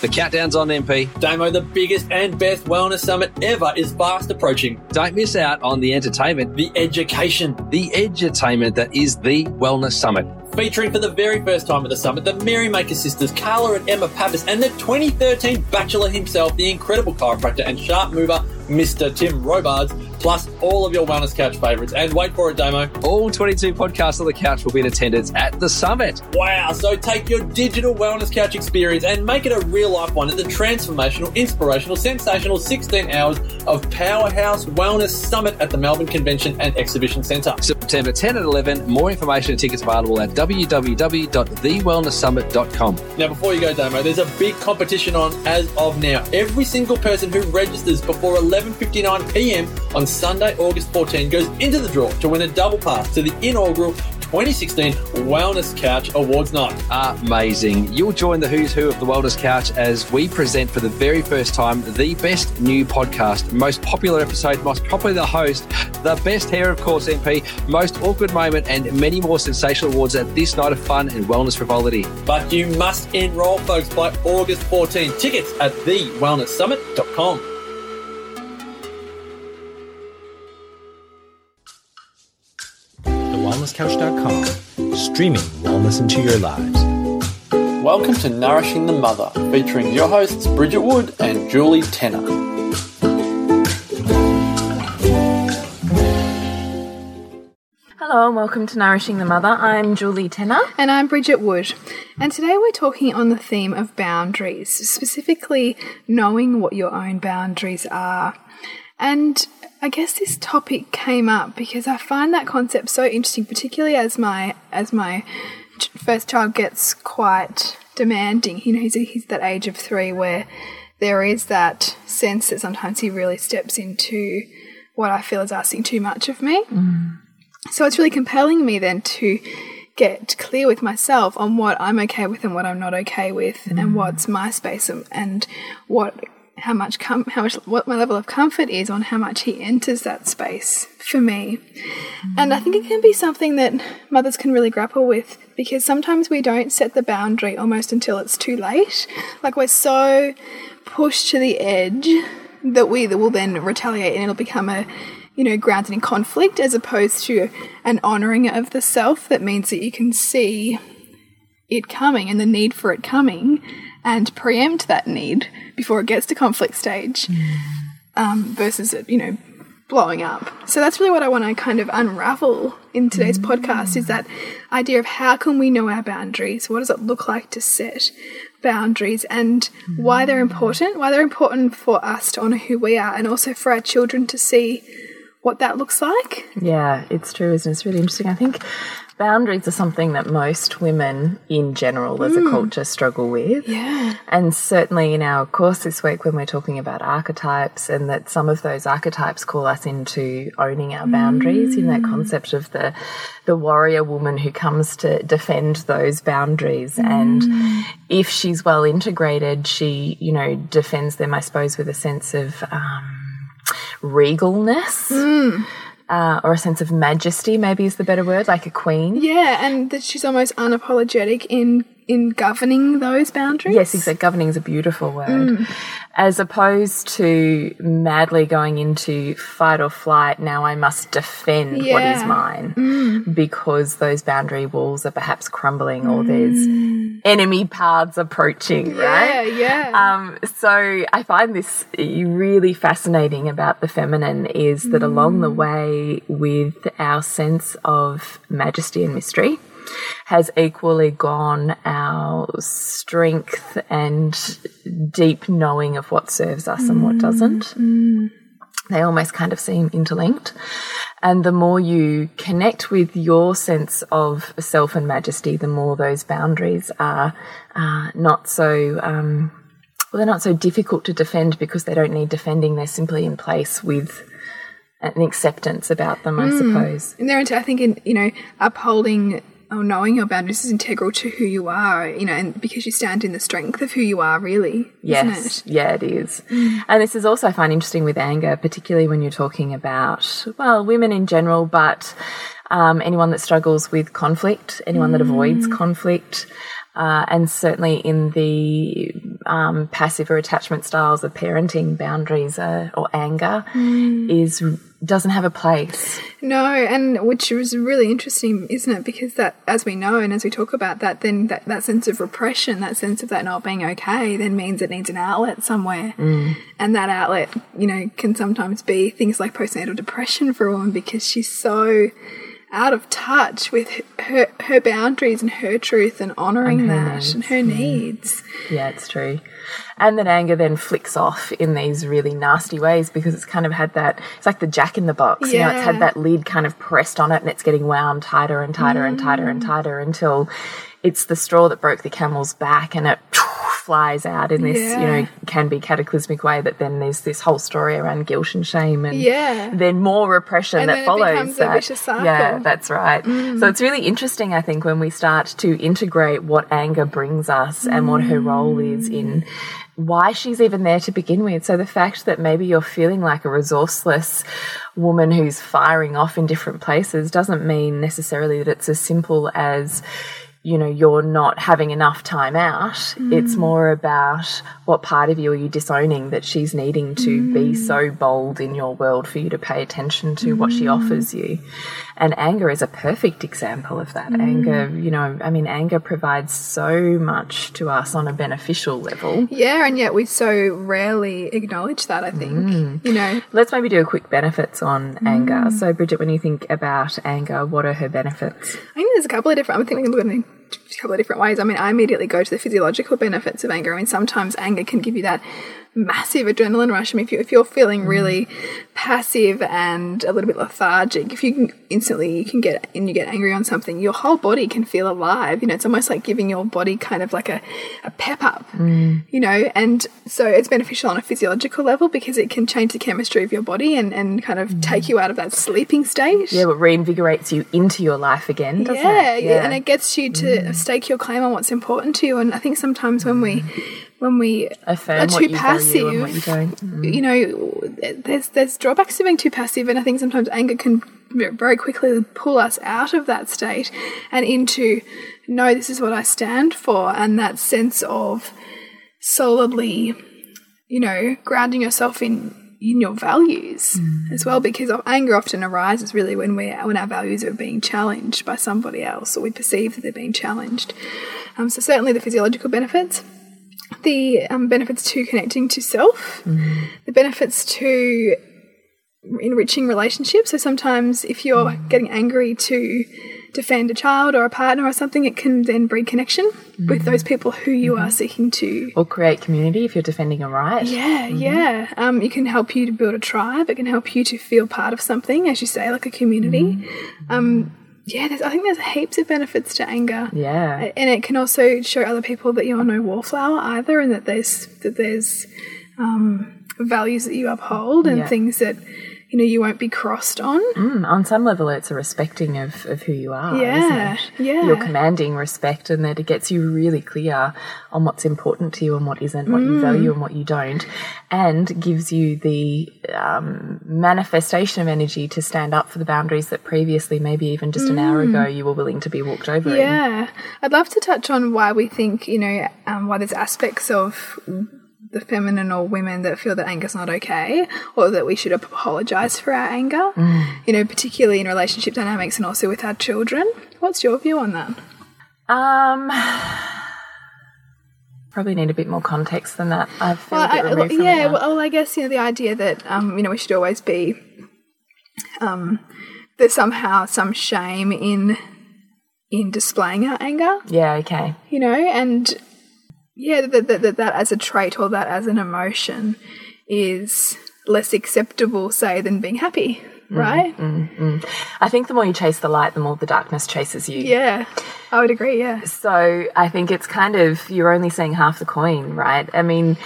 The countdown's on, MP. Damo, the biggest and best wellness summit ever is fast approaching. Don't miss out on the entertainment, The education. the edutainment that is the Wellness Summit. Featuring for the very first time at the summit, the Merrymaker sisters, Carla and Emma Pappas, and the 2013 Bachelor himself, the incredible chiropractor and sharp mover, Mr. Tim Robards, plus all of your Wellness Couch favourites. And wait for it, Damo. All 22 podcasts on the couch will be in attendance at the summit. Wow, so take your digital Wellness Couch experience and make it a real life one at the transformational, inspirational, sensational 16 hours of Powerhouse Wellness Summit at the Melbourne Convention and Exhibition Centre. September 10 and 11. More information and tickets available at www.thewellnesssummit.com. Now, before you go, Damo, there's a big competition on as of now. Every single person who registers before 11:59 p.m. on Sunday, August 14, goes into the draw to win a double pass to the inaugural 2016 Wellness Couch Awards Night. Amazing. You'll join the who's who of the Wellness Couch as we present for the very first time the best new podcast, most popular episode, most popular host, the best hair, of course, MP, most awkward moment, and many more sensational awards at this night of fun and wellness frivolity. But you must enroll, folks, by August 14. Tickets at thewellnesssummit.com. streaming wellness into your lives. Welcome to Nourishing the Mother, featuring your hosts Bridget Wood and Julie Tenner. Hello and welcome to Nourishing the Mother. I'm Julie Tenner. And I'm Bridget Wood. And today we're talking on the theme of boundaries, specifically knowing what your own boundaries are. And I guess this topic came up because I find that concept so interesting, particularly as my as my first child gets quite demanding. You know, he's, he's that age of three where there is that sense that sometimes he really steps into what I feel is asking too much of me. Mm. So it's really compelling me then to get clear with myself on what I'm okay with and what I'm not okay with, and mm. what's my space and, and what how much com- how much what my level of comfort is on how much he enters that space for me. And I think it can be something that mothers can really grapple with because sometimes we don't set the boundary almost until it's too late. Like we're so pushed to the edge that we will then retaliate and it'll become a you know grounded in conflict as opposed to an honoring of the self that means that you can see it coming and the need for it coming and preempt that need before it gets to conflict stage um, versus it you know blowing up. So that's really what i want to kind of unravel in today's podcast is that idea of how can we know our boundaries? What does it look like to set boundaries? And why they're important? Why they're important for us to honor who we are and also for our children to see what that looks like. Yeah, it's true, isn't it? It's really interesting. I think boundaries are something that most women in general as a hmm. culture struggle with. yeah. And certainly in our course this week, when we're talking about archetypes, and that some of those archetypes call us into owning our boundaries, in that hmm. concept of the the warrior woman who comes to defend those boundaries, and hmm. if she's well integrated, she you know defends them, I suppose, with a sense of um, regalness. Uh, or a sense of majesty, maybe is the better word, like a queen. Yeah, and that she's almost unapologetic in in governing those boundaries. Yes, exactly. Governing is a beautiful word. Mm. As opposed to madly going into fight or flight, now I must defend what is Yeah. mine mm. because those boundary walls are perhaps crumbling or there's mm. enemy paths approaching, Yeah, right? yeah. Um, so I find this really fascinating about the feminine is that along the way with our sense of majesty and mystery has equally gone our strength and deep knowing of what serves us and what doesn't. They almost kind of seem interlinked. And the more you connect with your sense of self and majesty, the more those boundaries are uh, not so um, well, they're not so difficult to defend because they don't need defending. They're simply in place with an acceptance about them, I suppose. And they're into, I think, in you know, upholding or knowing your boundaries is integral to who you are. You know, and because you stand in the strength of who you are, really. Yes, Isn't it? yeah, it is. And this is also I find interesting with anger, particularly when you're talking about well, women in general, but um, anyone that struggles with conflict, anyone that avoids conflict. Uh, and certainly in the um, passive or attachment styles of parenting, boundaries uh, or anger is doesn't have a place. No, and which was really interesting, isn't it? Because that, as we know, and as we talk about that, then that, that sense of repression, that sense of that not being okay, then means it needs an outlet somewhere. Mm. And that outlet, you know, can sometimes be things like postnatal depression for a woman because she's so out of touch with her her boundaries and her truth and honoring And that needs. and her needs. Yeah, it's true. And that anger then flicks off in these really nasty ways because it's kind of had that, it's like the jack in the box. You know, it's had that lid kind of pressed on it and it's getting wound tighter and tighter and tighter and mm. tighter until it's the straw that broke the camel's back and it flies out in this, you know, can be cataclysmic way. But then there's this whole story around guilt and shame and Yeah. then more repression And that follows a that. vicious cycle. Mm. Yeah, that's right. So it's really interesting, I think, when we start to integrate what anger brings us and what her role is in why she's even there to begin with. So the fact that maybe you're feeling like a resourceless woman who's firing off in different places doesn't mean necessarily that it's as simple as you know you're not having enough time out. It's mm. more about what part of you are you disowning that she's needing to be mm. so bold in your world for you to pay attention to what she mm. offers you and anger is a perfect example of that anger you know i mean anger provides so much to us on a beneficial level Yeah, and yet we so rarely acknowledge that, I think. Mm. You know, let's maybe do a quick benefits on anger so bridget when you think about anger what are her benefits I think there's a couple of different. I think we can look at a couple of different ways. I mean, I immediately go to the physiological benefits of anger. I mean, sometimes anger can give you that massive adrenaline rush. I mean, if, you, if you're feeling mm. really passive and a little bit lethargic, if you can instantly you can get and you get angry on something, your whole body can feel alive. You know, it's almost like giving your body kind of like a, a pep up. Mm. You know, and so it's beneficial on a physiological level because it can change the chemistry of your body and, and kind of mm. take you out of that sleeping stage. yeah what reinvigorates you into your life again doesn't yeah, it yeah, and it gets you to stake your claim on what's important to you. And I think sometimes when we when we affirm are too you passive, value you know, there's there's drawbacks to being too passive, and I think sometimes anger can very quickly pull us out of that state and into no, this is what I stand for, and that sense of solidly, you know, grounding yourself in in your values as well because of anger often arises really when we when our values are being challenged by somebody else or we perceive that they're being challenged. Um, so certainly the physiological benefits the um, benefits to connecting to self the benefits to enriching relationships. So sometimes if you're getting angry to defend a child or a partner or something it can then breed connection with those people who you are seeking to or create community if you're defending a right. Yeah, yeah. Um, it can help you to build a tribe. It can help you to feel part of something, as you say, like a community. Um, yeah, there's, I think there's heaps of benefits to anger. yeah And it can also show other people that you're no wallflower either, and that there's that there's um, values that you uphold and Yeah. things that you know you won't be crossed on. Mm, on some level, it's a respecting of, of who you are. Yeah, isn't it? yeah. You're commanding respect, and that it gets you really clear on what's important to you and what isn't, what Mm. you value and what you don't, and gives you the um, manifestation of energy to stand up for the boundaries that previously, maybe even just an hour ago, you were willing to be walked over. in. Mm. Yeah, I'd love to touch on why we think, you know, um, why there's aspects of the feminine or women that feel that anger's not okay or that we should apologize for our anger, you know, particularly in relationship dynamics and also with our children. What's your view on that? Um. Probably need a bit more context than that. I feel Well, a bit I- removed from it yeah, well, I guess, you know, the idea that, um, you know, we should always be, um, there's somehow some shame in in displaying our anger yeah. Okay. you know, and yeah, that, that, that, that as a trait or that as an emotion is less acceptable, say, than being happy, mm, right? Mm, mm. I think the more you chase the light, the more the darkness chases you. Yeah, I would agree, yeah. So I think it's kind of you're only seeing half the coin, right? I mean,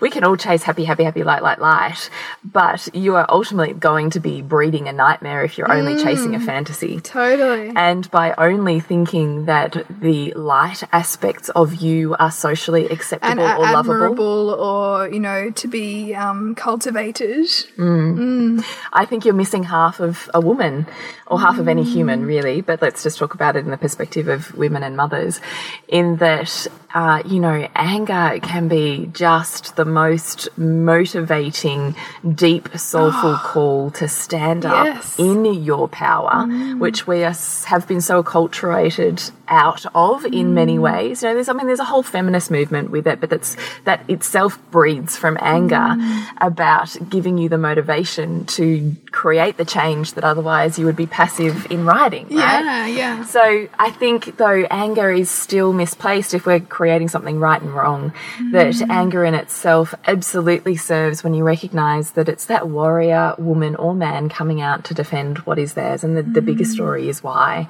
we can all chase happy, happy, happy, light, light, light, but you are ultimately going to be breeding a nightmare if you're only chasing a mm, fantasy. Totally. And by only thinking that the light aspects of you are socially And acceptable a- or lovable, or, you know, to be um, cultivated. Mm. Mm. I think you're missing half of a woman or half of any human, really. But let's just talk about it in the perspective of women and mothers, in that uh, you know, anger can be just the most motivating, deep, soulful call to stand up Yes. in your power, which we are, have been so acculturated out of in many mm. ways. You know, there's I mean, there's a whole feminist movement with it, but that's that itself breeds from anger mm. about giving you the motivation to create the change that otherwise you would be passive in writing. Right? Yeah, yeah. So I think though anger is still misplaced if we're creating something right and wrong, that mm. anger in itself absolutely serves when you recognize that it's that warrior, woman or man coming out to defend what is theirs. And the, the bigger story is why.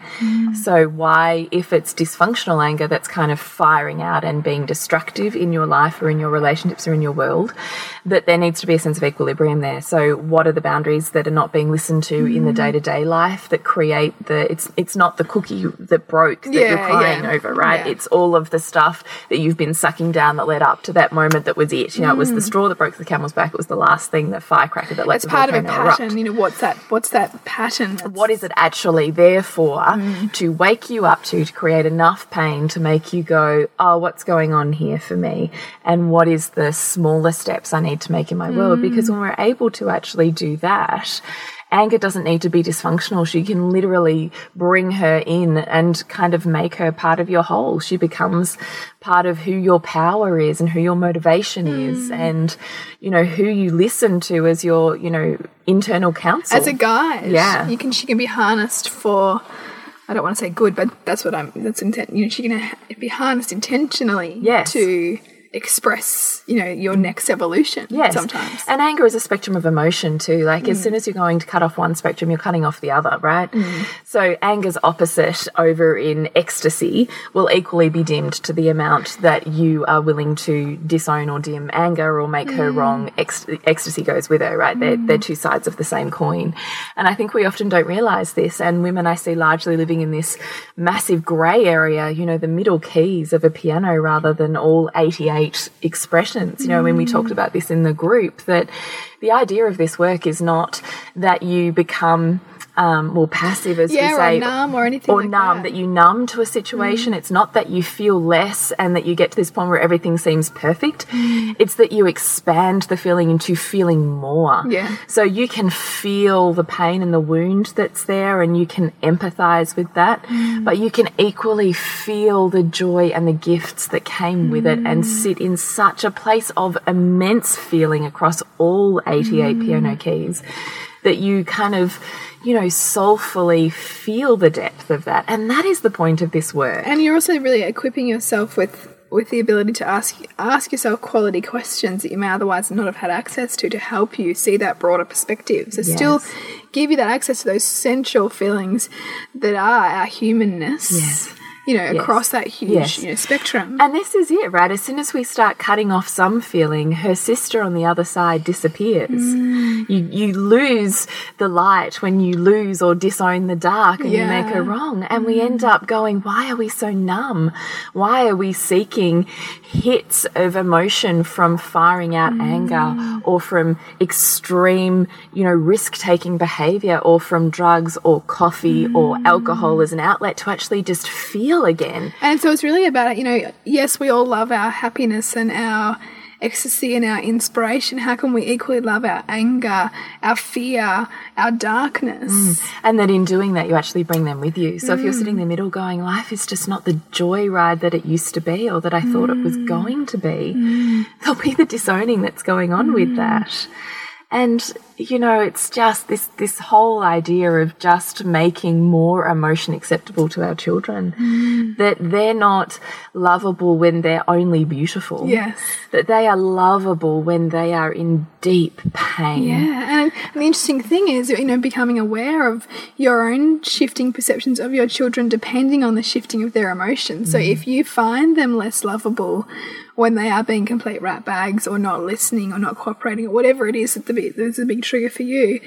So why, if it's dysfunctional anger that's kind of firing out and being destructive in your life or in your relationships or in your world, that there needs to be a sense of equilibrium there. So what are the boundaries that are not being listened to in the day to day life that create the it's it's not the cookie that broke that you're crying yeah. over, right? Yeah. It's all of the stuff that you've been sucking down that led up to that moment that was it. You know, it was the straw that broke the camel's back. It was the last thing, the firecracker that let Mm. It's the part of a volcano erupt pattern. You know, what's that? What's that pattern? that's- what is it actually there for Mm. to wake you up to to create enough pain to make you go oh what's going on here for me and what is the smaller steps i need to make in my world Mm. because when we're able to actually do that anger doesn't need to be dysfunctional she can literally bring her in and kind of make her part of your whole she becomes part of who your power is and who your motivation Mm. is and you know who you listen to as your you know internal counsel as a guide. Yeah. you can. She can be harnessed for. I don't want to say good, but that's what I'm. That's intent. You know, she's going to be harnessed intentionally. Yes. To express, you know, your next evolution. Yes. Sometimes. And anger is a spectrum of emotion too. Like Mm. as soon as you're going to cut off one spectrum, you're cutting off the other, right? So anger's opposite over in ecstasy will equally be dimmed to the amount that you are willing to disown or dim anger or make Mm. her wrong. Ec- ecstasy goes with her, right? They're, they're two sides of the same coin. And I think we often don't realize this. And women I see largely living in this massive grey area, you know, the middle keys of a piano rather than all 88 expressions. You know, when we talked about this in the group, that the idea of this work is not that you become um, more passive, as Yeah, we or say, numb or anything or like numb, that. you numb to a situation. Mm. It's not that you feel less and that you get to this point where everything seems perfect. Mm. It's that you expand the feeling into feeling more. Yeah. So you can feel the pain and the wound that's there and you can empathize with that, mm. but you can equally feel the joy and the gifts that came with it and sit in such a place of immense feeling across all 88 piano keys that you kind of, you know, soulfully feel the depth of that. And that is the point of this work. and you're also really equipping yourself with with the ability to ask ask yourself quality questions that you may otherwise not have had access to to help you see that broader perspective. So still give you that access to those sensual feelings that are our humanness. Yes. You know, across that huge Yes. you know, spectrum. And this is it, right? As soon as we start cutting off some feeling, her sister on the other side disappears. Mm. You you lose the light when you lose or disown the dark and you make Yeah. Mm. wrong. And we end up going, why are we so numb? Why are we seeking hits of emotion from firing out Mm. anger or from extreme, you know, risk taking behavior or from drugs or coffee or Mm. alcohol as an outlet to actually just feel again? And so it's really about, you know, yes, we all love our happiness and our ecstasy and our inspiration. How can we equally love our anger, our fear, our darkness? And that in doing that, you actually bring them with you. So if you're sitting in the Mm. middle going, life is just not the joy ride that it used to be or that I thought it was Mm. going to be, there'll be the disowning that's going on Mm. with that. And, you know, it's just this, this whole idea of just making more emotion acceptable to our children. Mm. That they're not lovable when they're only beautiful. Yes. That they are lovable when they are in deep pain. Yeah, and, and the interesting thing is, you know, becoming aware of your own shifting perceptions of your children depending on the shifting of their emotions. So if you find them less lovable when they are being complete rat bags or not listening or not cooperating or whatever it is that the big, that's a big trigger for you,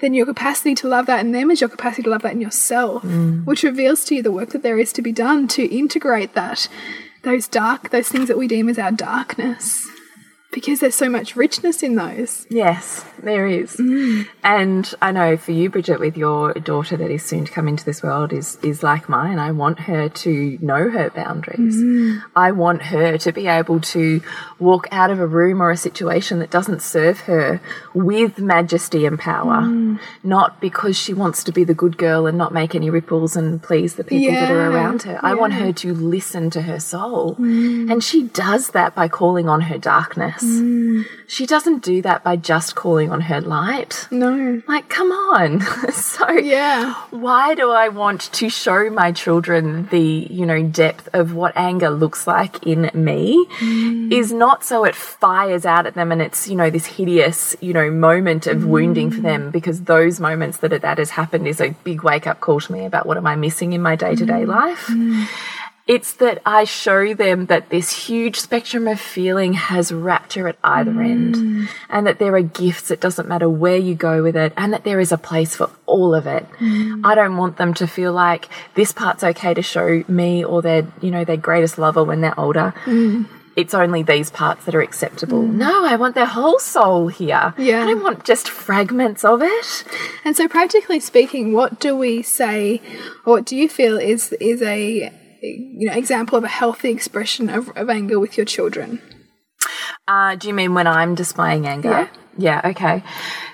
then your capacity to love that in them is your capacity to love that in yourself, mm. which reveals to you the work that there is to be done to integrate that, those dark, those things that we deem as our darkness because there's so much richness in those. Yes, there is. Mm. And I know for you, Bridget, with your daughter that is soon to come into this world is is like mine. I want her to know her boundaries. Mm. I want her to be able to walk out of a room or a situation that doesn't serve her with majesty and power, mm. not because she wants to be the good girl and not make any ripples and please the people that are around her. I want her to listen to her soul. And she does that by calling on her darkness. Mm. She doesn't do that by just calling on her light. No. Like, come on. so, Yeah. why do I want to show my children the, you know, depth of what anger looks like in me? Mm. Is not so it fires out at them and it's, you know, this hideous, you know, moment of wounding for them mm. because those moments that that has happened is a big wake up call to me about what am I missing in my day to day life. It's that I show them that this huge spectrum of feeling has rapture at either mm. end, and that there are gifts. It doesn't matter where you go with it, and that there is a place for all of it. Mm. I don't want them to feel like this part's okay to show me or their, you know, their greatest lover when they're older. Mm. It's only these parts that are acceptable. No, I want their whole soul here. Yeah. I don't want just fragments of it. And so, practically speaking, what do we say, or what do you feel is is a you know example of a healthy expression of, of anger with your children? Uh, do you mean when I'm displaying anger? Yeah. okay.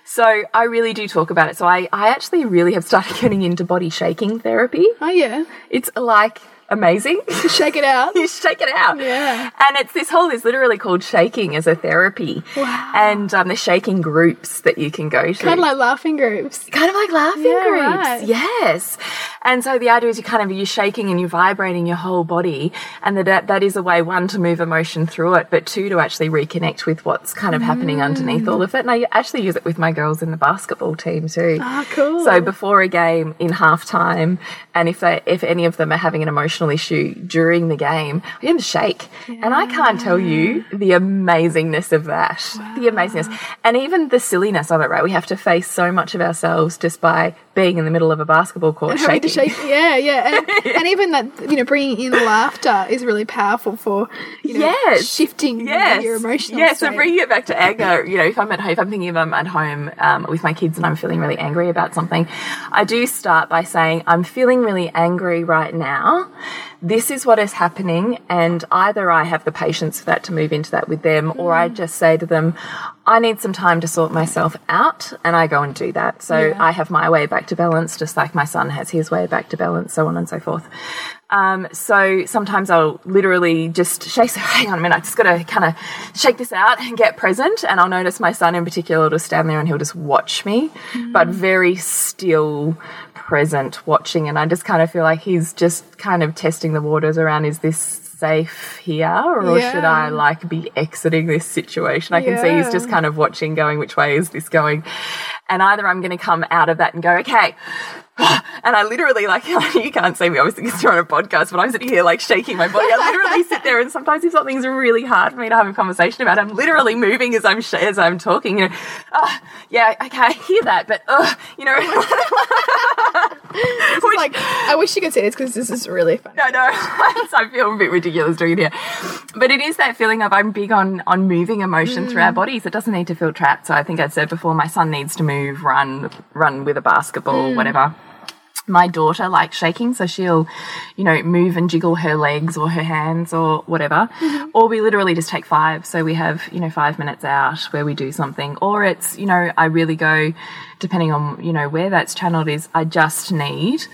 So I really do talk about it. So I, I actually really have started getting into body shaking therapy. Oh yeah, It's like amazing. shake it out. you shake it out. Yeah. And it's this whole is literally called shaking as a therapy. Wow. And um, the shaking groups that you can go to. Kind of like laughing groups. kind of like laughing Yeah, groups. right. Yes. And so the idea is you kind of you're shaking and you're vibrating your whole body, and that that is a way one to move emotion through it, but two to actually reconnect with what's kind of happening underneath all of it. And I actually use it with my girls in the basketball team too. Ah, cool. So before a game in halftime, and if they if any of them are having an emotional issue during the game, I to shake. And I can't tell you the amazingness of that. The amazingness. And even the silliness of it, right? We have to face so much of ourselves just by being in the middle of a basketball court to shaking. shake, yeah, yeah, and, and even that you know bringing in laughter is really powerful for you know, Yes. shifting Yes. your emotional Yeah, so bringing it back to anger, you know, if I'm at home, if I'm thinking of I'm at home um, with my kids and I'm feeling really angry about something, I do start by saying, I'm feeling really angry right now. This is what is happening, and either I have the patience for that to move into that with them, or I just say to them, I need some time to sort myself out, and I go and do that. So Yeah. I have my way back to balance, just like my son has his way back to balance, so on and so forth. Um, so sometimes I'll literally just shake. So hang on a minute, I just got to kind of shake this out and get present. And I'll notice my son in particular will stand there and he'll just watch me, but very still present watching. And I just kind of feel like he's just kind of testing the waters around is this safe here or Yeah. should I like be exiting this situation? I can see he's just kind of watching, going, which way is this going? And either I'm going to come out of that and go, okay, and I literally like you can't see me obviously because you're on a podcast, but I'm sitting here like shaking my body. I literally sit there, and sometimes if something's really hard for me to have a conversation about, I'm literally moving as I'm sh- as I'm talking. You know, oh, yeah, okay, I hear that, but uh, you know, It's like I wish you could see this because this is really fun. I know I feel a bit ridiculous doing it here, but it is that feeling of I'm big on on moving emotion through our bodies. It doesn't need to feel trapped. So I think I said before, my son needs to move, run, run with a basketball, whatever. My daughter likes shaking, so she'll, you know, move and jiggle her legs or her hands or whatever. Mm-hmm. Or we literally just take five. So we have, you know, five minutes out where we do something. Or it's, you know, I really go, depending on, you know, where that's channeled is, I just need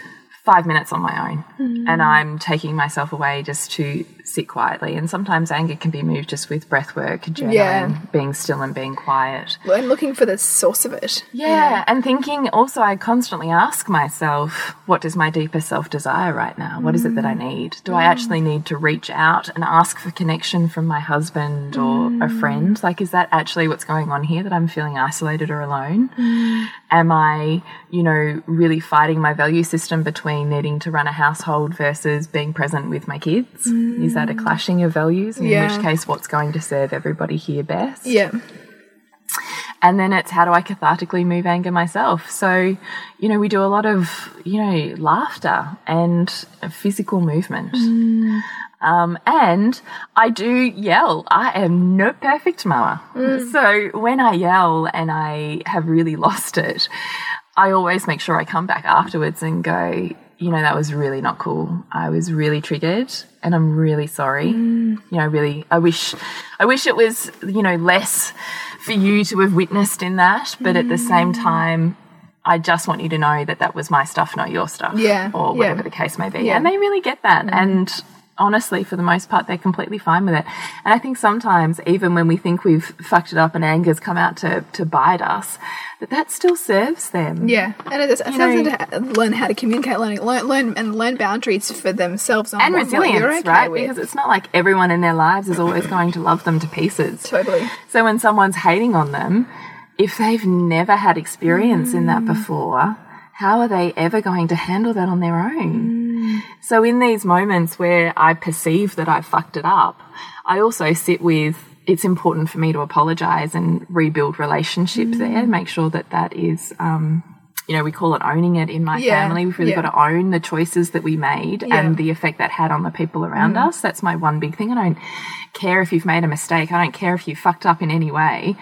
five minutes on my own. Mm. And I'm taking myself away just to sit quietly. And sometimes anger can be moved just with breath work, journaling, Yeah. being still and being quiet. Well, and looking for the source of it. Yeah, and thinking also, I constantly ask myself, what does my deeper self desire right now? What is it that I mm. need? Do I actually need to reach out and ask for connection from my husband or a mm. friend? Like, is that actually what's going on here that I'm feeling isolated or alone? Mm. Am I, you know, really fighting my value system between needing to run a household versus being present with my kids? Is that a clashing of values? And In which case, what's going to serve everybody here best? Yeah. And then it's how do I cathartically move anger myself? So, you know, we do a lot of, you know, laughter and physical movement. Um, and I do yell. I am no perfect mama. So when I yell and I have really lost it, I always make sure I come back afterwards and go, you know, that was really not cool. I was really triggered and I'm really sorry. Mm. You know, really, I wish, I wish it was, you know, less for you to have witnessed in that. But at the mm. same time, I just want you to know that that was my stuff, not your stuff. Yeah, Or yeah. whatever the case may be. Yeah. And they really get that. Mm. And honestly, for the most part, they're completely fine with it. And I think sometimes, even when we think we've fucked it up and anger's come out to, to bite us, that that still serves them. Yeah, and it, it them to learn how to communicate, learn, learn, learn and learn boundaries for themselves on And resilience, okay right? with. Because it's not like everyone in their lives is always going to love them to pieces. totally. So when someone's hating on them, if they've never had experience in Mm. that before, how are they ever going to handle that on their own? Mm. So in these moments where I perceive that I fucked it up, I also sit with it's important for me to apologize and rebuild relationship Mm. there, make sure that that is um you know, we call it owning it in my Yeah, family. We've really yeah. got to own the choices that we made Yeah. Mm. and the effect that had on the people around us. That's my one big thing. I don't care if you've made a mistake. I don't care if you fucked up in any way.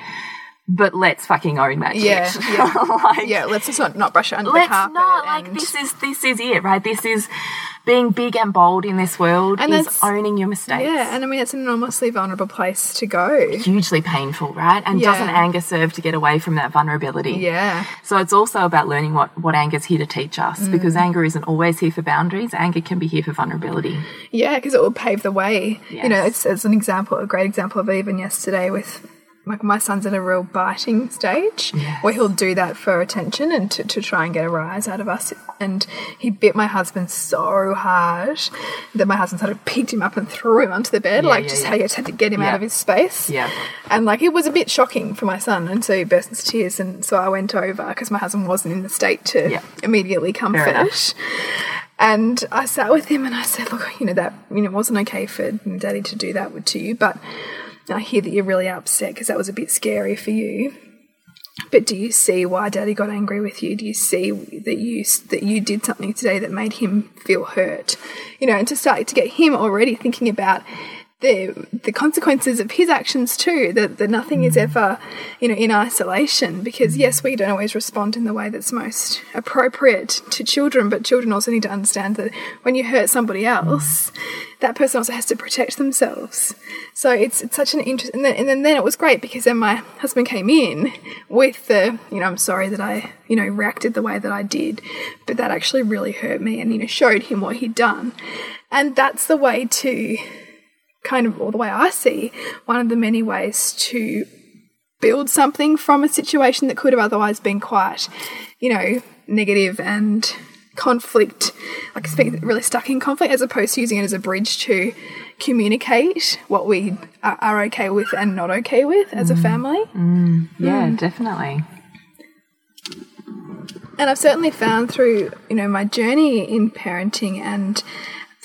But let's fucking own that Yeah, shit. yeah. like, Yeah, let's just not, not brush it under the let's carpet. not like this is this is it, right? This is being big and bold in this world And is owning your mistakes. Yeah, and I mean it's an enormously vulnerable place to go. hugely painful, right? And Yeah. doesn't anger serve to get away from that vulnerability? Yeah, So it's also about learning what, what anger's here to teach us Mm. because anger isn't always here for boundaries. Anger can be here for vulnerability. yeah, because it will pave the way. You know, it's, it's an example, a great example of even yesterday with. Like my son's in a real biting stage where he'll do that for attention and to, to try and get a rise out of us. And he bit my husband so hard that my husband sort of picked him up and threw him onto the bed, Yeah, like yeah, just yeah. how you just had to get him out of his space. Yeah. And like it was a bit shocking for my son, and so he burst into tears. And so I went over because my husband wasn't in the state to immediately comfort. And I sat with him and I said, "Look, you know that you know it wasn't okay for Daddy to do that to you, but I hear that you're really upset because that was a bit scary for you." But do you see why Daddy got angry with you? Do you see that you that you did something today that made him feel hurt? You know, and to start to get him already thinking about the the consequences of his actions too. That that nothing is hmm. ever, you know, in isolation. Because hmm. yes, we don't always respond in the way that's most appropriate to children, but children also need to understand that when you hurt somebody hmm. else, that person also has to protect themselves. So it's, it's such an interest. And then, and then then it was great because then my husband came in with the, you know, I'm sorry that I, you know, reacted the way that I did, but that actually really hurt me, and you know, showed him what he'd done. And that's the way to kind of, or the way I see, one of the many ways to build something from a situation that could have otherwise been quite, you know, negative and conflict, like really stuck in conflict, as opposed to using it as a bridge to communicate what we are, okay with and not okay with as a family. Yeah, Hmm. definitely. And I've certainly found through, you know, my journey in parenting and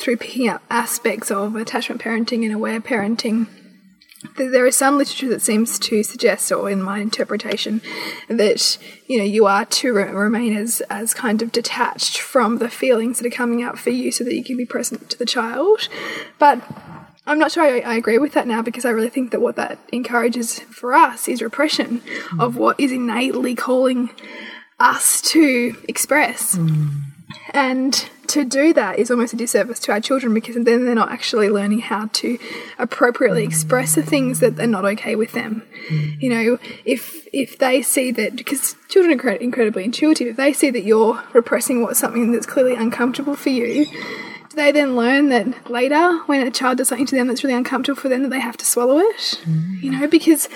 through picking up aspects of attachment parenting and aware parenting there is some literature that seems to suggest, or in my interpretation, that you know you are to re- remain as as kind of detached from the feelings that are coming up for you, so that you can be present to the child. But I'm not sure I, I agree with that now because I really think that what that encourages for us is repression hmm. of what is innately calling us to express. Hmm. And to do that is almost a disservice to our children because then they're not actually learning how to appropriately express the things that are not okay with them. You know, if if they see that because children are incredibly intuitive, if they see that you're repressing what's something that's clearly uncomfortable for you, do they then learn that later when a child does something to them that's really uncomfortable for them that they have to swallow it? Mm-hmm. You know, because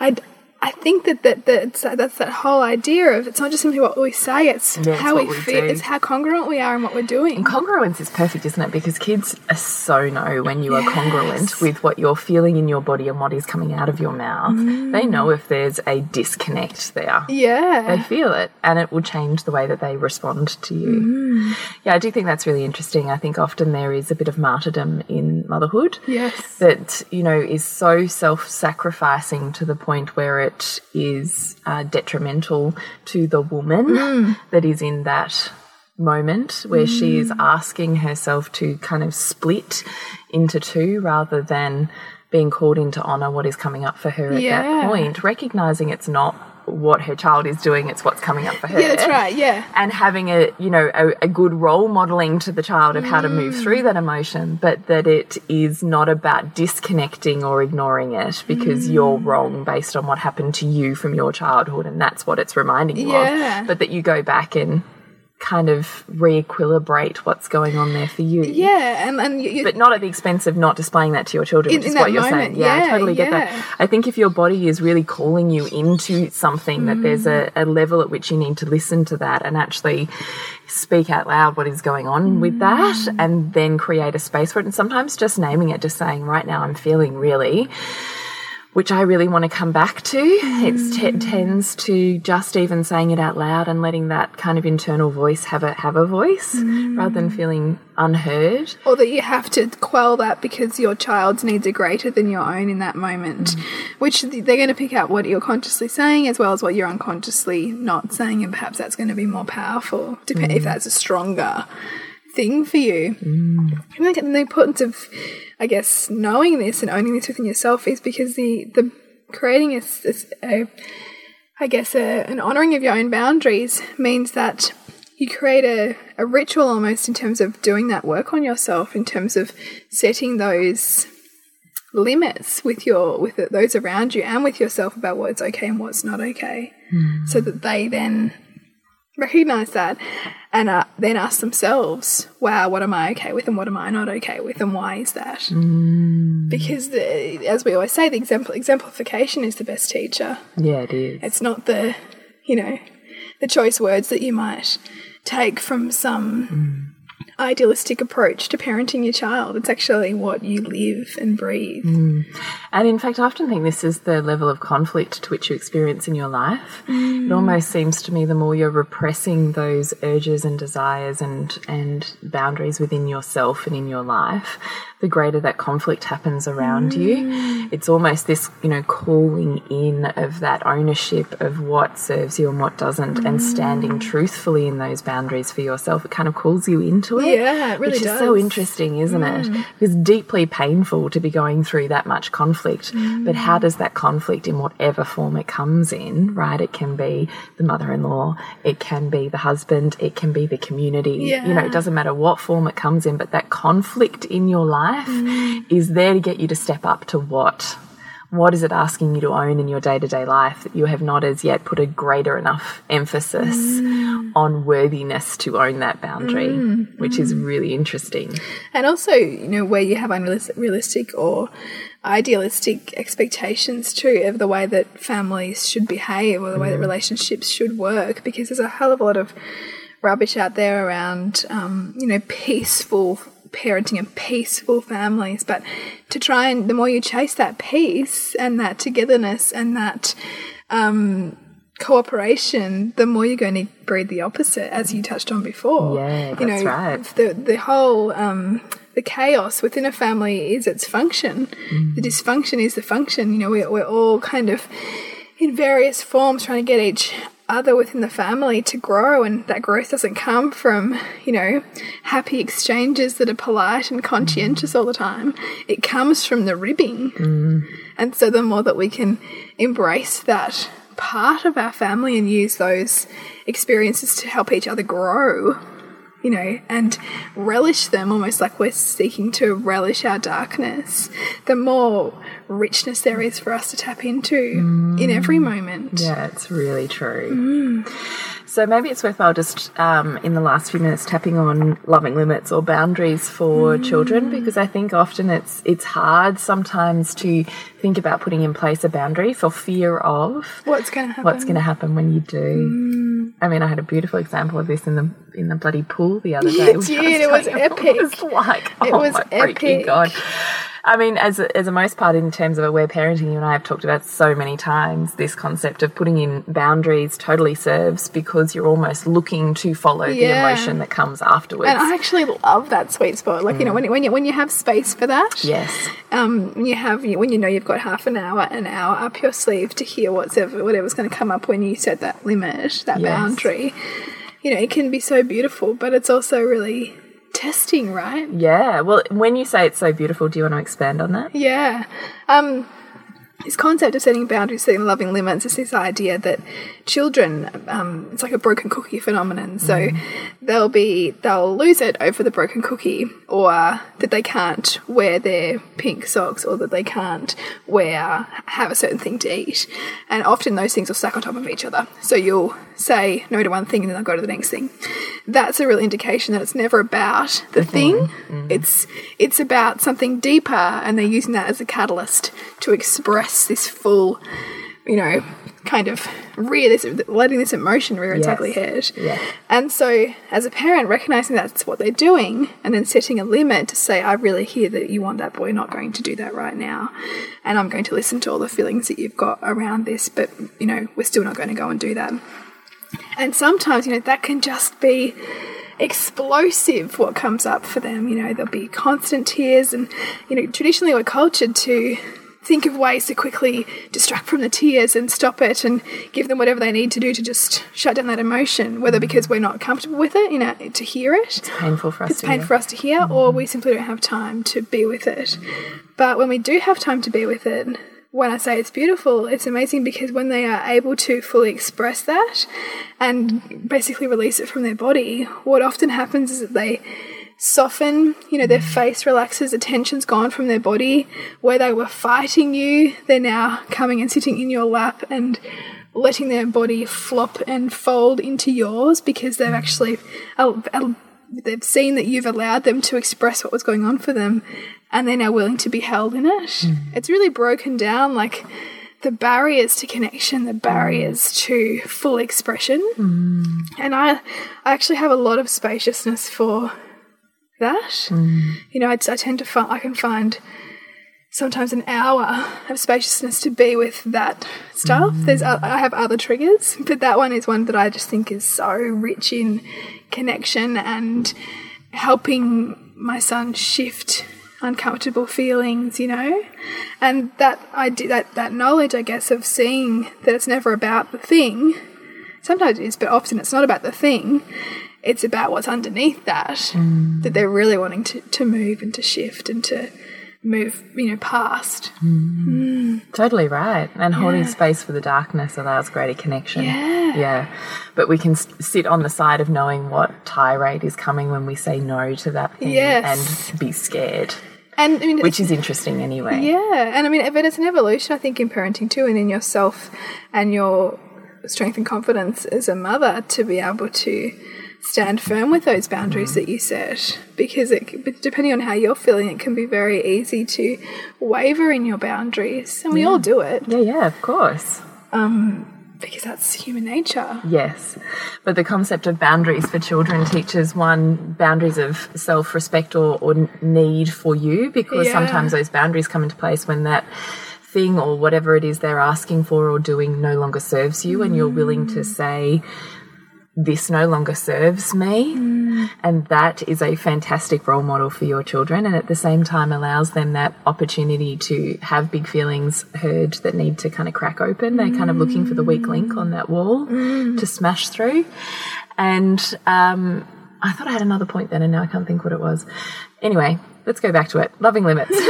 I. I think that, that, that it's, that's that whole idea of it's not just simply what we say, it's Yeah, how what we feel, do. it's how congruent we are and what we're doing. Congruence is perfect, isn't it? Because kids are so know when you are congruent with what you're feeling in your body and what is coming out of your mouth. They mm. know if there's a disconnect there. Yeah. They feel it and it will change the way that they respond to you. Mm. Yeah, I do think that's really interesting. I think often there is a bit of martyrdom in motherhood. Yes. That, you know, is so self sacrificing to the point where it that is uh, detrimental to the woman that is in that moment where she is asking herself to kind of split into two rather than being called into honor what is coming up for her at Yeah. that point, recognizing it's not what her child is doing, it's what's coming up for her. Yeah, that's right. Yeah. And having a you know a, a good role modeling to the child of how to move mm. through that emotion, but that it is not about disconnecting or ignoring it because mm. you're wrong based on what happened to you from your childhood, and that's what it's reminding you Yeah. of. But that you go back and kind of re-equilibrate what's going on there for you. Yeah, and and you, you, But not at the expense of not displaying that to your children, In- which is what you're moment, saying. Yeah, I totally get yeah. that. I think if your body is really calling you into something, that there's a, mm. a level at which you need to listen to that and actually speak out loud what is going on with that mm. and then create a space for it. And sometimes just naming it, just saying, right now I'm feeling really which I really want to come back to. It's mm. It tends to just even saying it out loud and letting that kind of internal voice have a have a voice mm. rather than feeling unheard. or that you have to quell that because your child's needs are greater than your own in that moment, mm. which they're going to pick out what you're consciously saying as well as what you're unconsciously not saying, and perhaps that's going to be more powerful, depend if that's a stronger thing for you. Mm. I think the importance of, I guess, knowing this and owning this within yourself is because the the creating a, a I guess a, an honoring of your own boundaries means that you create a, a ritual almost in terms of doing that work on yourself, in terms of setting those limits with your with those around you and with yourself about what's okay and what's not okay, hmm. so that they then recognize that and uh, then ask themselves, "Wow, what am I okay with and what am I not okay with, and why is that?" Because the, as we always say, the example exemplification is the best teacher. Yeah, it is. It's not the, you know, the choice words that you might take from some idealistic approach to parenting your child. It's actually what you live and breathe. Mm. And in fact, I often think this is the level of conflict to which you experience in your life. It mm. almost seems to me the more you're repressing those urges and desires and, and boundaries within yourself and in your life, the greater that conflict happens around you. Mm. It's almost this, you know, calling in of that ownership of what serves you and what doesn't, and standing truthfully in those boundaries for yourself. It kind of calls you into it. Yeah, it really which is so interesting, isn't it? Mm. It's deeply painful to be going through that much conflict. But how mm. does that conflict, in whatever form it comes in, right? It can be the mother in law, it can be the husband, it can be the community. You know, it doesn't matter what form it comes in, but that conflict in your life mm. is there to get you to step up to what? What is it asking you to own in your day to day life that you have not as yet put a greater enough emphasis mm. on worthiness to own that boundary, mm, which is mm. really interesting. And also, you know, where you have unrealistic or idealistic expectations too of the way that families should behave or the way that relationships should work, because there's a hell of a lot of rubbish out there around, um, you know, peaceful parenting and peaceful families. But to try and the more you chase that peace and that togetherness and that um, cooperation, the more you're going to breed the opposite, as you touched on before. Yeah, you that's know, right. The the whole um, the chaos within a family is its function. Mm. The dysfunction is the function. You know, we're we're all kind of in various forms trying to get each other within the family to grow and that growth doesn't come from you know happy exchanges that are polite and conscientious all the time. It comes from the ribbing. Mm. And so the more that we can embrace that part of our family and use those experiences to help each other grow you know, and relish them almost like we're seeking to relish our darkness, the more richness there is for us to tap into in every mm. moment. Yeah, it's really true. Mm. So maybe it's worthwhile just um, in the last few minutes tapping on loving limits or boundaries for mm. children because I think often it's it's hard sometimes to think about putting in place a boundary for fear of What's going to happen? what's going to happen when you do. I mean, I had a beautiful example of this in the in the bloody pool the other day. You did, it was epic. It was like, It oh was my freaking epic. god! I mean, as a, as a most part, in terms of aware parenting, you and I have talked about so many times this concept of putting in boundaries totally serves because you're almost looking to follow the emotion that comes afterwards. And I actually love that sweet spot. Like, you know, when, when, you, when you have space for that, yes. um, you have when you know you've got half an hour, an hour up your sleeve to hear what's ever, whatever's going to come up when you set that limit, that Yes. boundary. You know, it can be so beautiful, but it's also really testing, right? Yeah. Well, when you say it's so beautiful, do you want to expand on that? Yeah. Um, this concept of setting boundaries, setting loving limits, is this idea that children, um, it's like a broken cookie phenomenon. So they'll be, they'll lose it over the broken cookie, or that they can't wear their pink socks, or that they can't wear, have a certain thing to eat. And often those things will stack on top of each other. So you'll say no to one thing and then they'll go to the next thing. That's a real indication that it's never about the mm-hmm. thing. Mm-hmm. It's it's about something deeper, and they're using that as a catalyst to express this full, you know, kind of rear this, letting this emotion rear its Yes. ugly head. Yeah. And so, as a parent, recognizing that's what they're doing, and then setting a limit to say, I really hear that you want that, but we're not going to do that right now. And I'm going to listen to all the feelings that you've got around this, but, you know, we're still not going to go and do that. And sometimes, you know, that can just be explosive what comes up for them. You know, there'll be constant tears, and, you know, traditionally we're cultured to think of ways to quickly distract from the tears and stop it and give them whatever they need to do to just shut down that emotion, whether because we're not comfortable with it, you know, to hear it It's Painful for us. it's painful hear. for us to hear, or mm-hmm. we simply don't have time to be with it. But when we do have time to be with it, when I say it's beautiful, it's amazing because when they are able to fully express that and basically release it from their body, what often happens is that they soften, you know, their face relaxes, the tension's gone from their body. Where they were fighting you, they're now coming and sitting in your lap and letting their body flop and fold into yours because they've actually uh, they've seen that you've allowed them to express what was going on for them and they're now willing to be held in it. Mm. It's really broken down like the barriers to connection, the barriers mm. to full expression. Mm. And I I actually have a lot of spaciousness for that. You know, I, I tend to find I can find sometimes an hour of spaciousness to be with that stuff. There's o- I have other triggers, but that one is one that I just think is so rich in connection and helping my son shift uncomfortable feelings, you know, and that I do that that knowledge, I guess, of seeing that it's never about the thing. Sometimes it is, but often it's not about the thing. It's about what's underneath that mm. that they're really wanting to, to move and to shift and to move, you know, past. Mm. Mm. Totally right. And holding space for the darkness allows greater connection. Yeah. Yeah. But we can sit on the side of knowing what tirade is coming when we say no to that thing Yes. and be scared, And I mean, which is interesting anyway. Yeah, and I mean, but it's an evolution, I think, in parenting too, and in yourself and your strength and confidence as a mother to be able to stand firm with those boundaries that you set. Because it, depending on how you're feeling, it can be very easy to waver in your boundaries, and we all do it Yeah, yeah, of course. Um, because that's human nature. Yes. But the concept of boundaries for children teaches one boundaries of self respect or, or need for you because Yeah. sometimes those boundaries come into place when that thing or whatever it is they're asking for or doing no longer serves you and you're willing to mm. say, this no longer serves me. And that is a fantastic role model for your children. And at the same time, allows them that opportunity to have big feelings heard that need to kind of crack open. They're kind of looking for the weak link on that wall to smash through. And um, I thought I had another point then, and now I can't think what it was. Anyway, let's go back to it. Loving limits.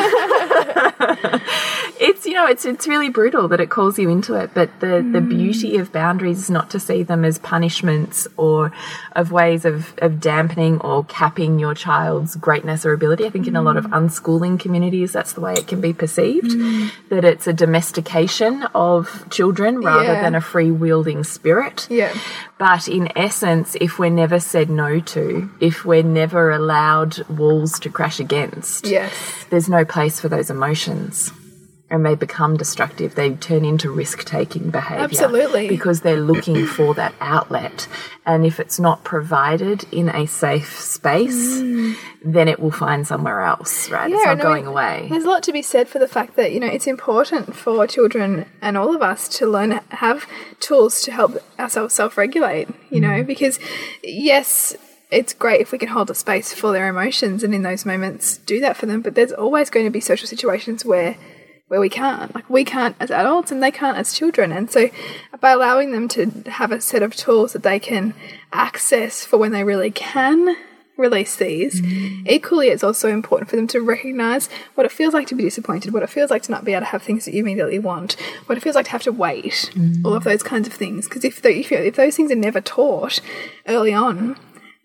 it's you know it's it's really brutal that it calls you into it but the the mm. beauty of boundaries is not to see them as punishments or of ways of of dampening or capping your child's greatness or ability i think in a lot of mm. unschooling communities that's the way it can be perceived mm. that it's a domestication of children rather Yeah. than a free wielding spirit Yeah. but in essence, if we're never said no to, if we're never allowed walls to crash against, Yes. there's no place for those emotions. And they become destructive. They turn into risk taking behavior. Absolutely. Because they're looking for that outlet. And if it's not provided in a safe space, then it will find somewhere else, right? it's not and I going mean, away. There's a lot to be said for the fact that you know it's important for children and all of us to learn have tools to help ourselves self-regulate. You know, Mm. because yes. It's great if we can hold a space for their emotions and in those moments do that for them. But there's always going to be social situations where where we can't. Like we can't as adults and they can't as children. And so by allowing them to have a set of tools that they can access for when they really can release these, mm. equally it's also important for them to recognize what it feels like to be disappointed, what it feels like to not be able to have things that you immediately want, what it feels like to have to wait, all of mm. those kinds of things. Because if, if, if those things are never taught early on,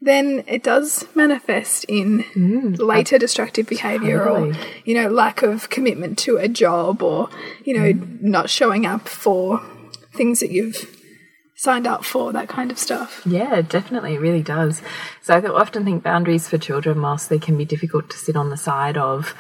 then it does manifest in mm, later destructive behavior Totally. or you know lack of commitment to a job or you know mm. not showing up for things that you've signed up for that kind of stuff Yeah, definitely, it really does. So I often think boundaries for children, whilst they can be difficult to sit on the side of,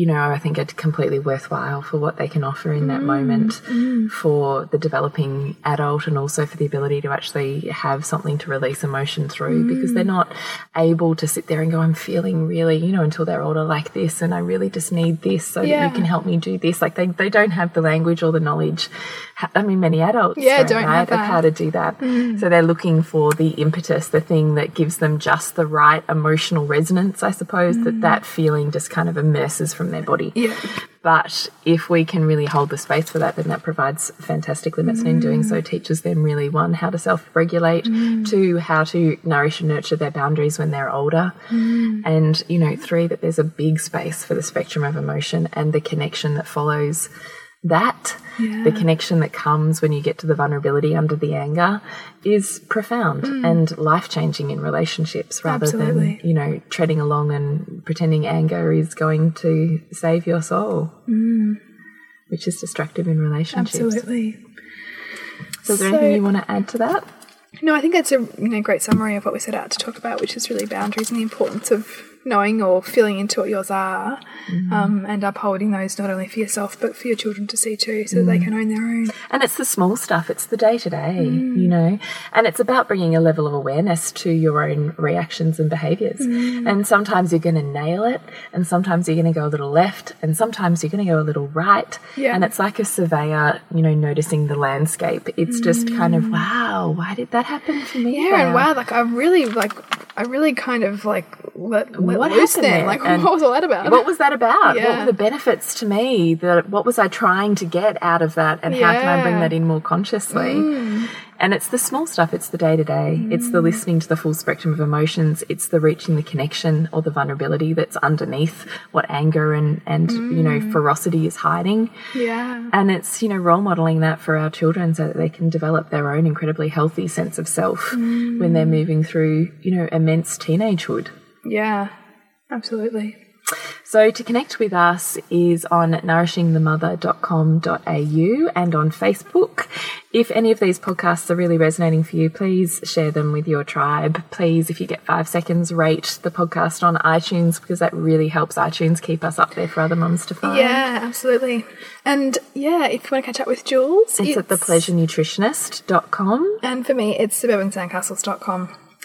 you know, I think are completely worthwhile for what they can offer in that mm, moment mm. for the developing adult and also for the ability to actually have something to release emotion through because they're mm. not able to sit there and go, I'm feeling really, you know, until they're older like this and I really just need this so that you can help me do this. Like they, they don't have the language or the knowledge. I mean, many adults Yeah, don't of that. how to do that. Mm. So they're looking for the impetus, the thing that gives them just the right emotional resonance, I suppose, that mm. that feeling just kind of immerses from their body. yeah But if we can really hold the space for that, then that provides fantastic limits. And in doing so, mm. teaches them really one, how to self regulate, two, how to nourish and nurture their boundaries when they're older. And, you know, three, that there's a big space for the spectrum of emotion and the connection that follows that. The connection that comes when you get to the vulnerability under the anger is profound hmm. and life changing in relationships rather Absolutely. than, you know, treading along and pretending anger is going to save your soul, hmm. which is destructive in relationships. absolutely So, is there So- anything you want to add to that? no i think that's a you know great summary of what we set out to talk about which is really boundaries and the importance of knowing or feeling into what yours are mm-hmm. um, and upholding those not only for yourself but for your children to see too so that they mm. can own their own And it's the small stuff, it's the day to day, you mm. know, and it's about bringing a level of awareness to your own reactions and behaviors. Mm. And sometimes you're going to nail it, and sometimes you're going to go a little left, and sometimes you're going to go a little right. Yeah. And it's like a surveyor, you know, noticing the landscape. It's just kind of, wow, why did that happen to me? Yeah, and wow, like I really like I really kind of like let, What loose happened then. there? Like And what was all that about? What was that about? What Yeah. were the benefits to me? That what was I trying to get out of that, and how can I bring Mm. that in more consciously? And it's the small stuff. It's the day to day. It's the listening to the full spectrum of emotions. It's the reaching the connection or the vulnerability that's underneath what anger and and you know Mm. ferocity is hiding. yeah. And it's, you know, role modeling that for our children so that they can develop their own incredibly healthy sense of self when they're moving through, you know, immense teenagehood. Yeah. Absolutely. So to connect with us is on nourishingthemother.com.au and on Facebook. If any of these podcasts are really resonating for you, please share them with your tribe. Please, if you get five seconds, rate the podcast on iTunes because that really helps iTunes keep us up there for other mums to find. Yeah, absolutely. And yeah, if you want to catch up with Jules, It's at thepleasurenutritionist.com. And for me, it's suburbansandcastles.com.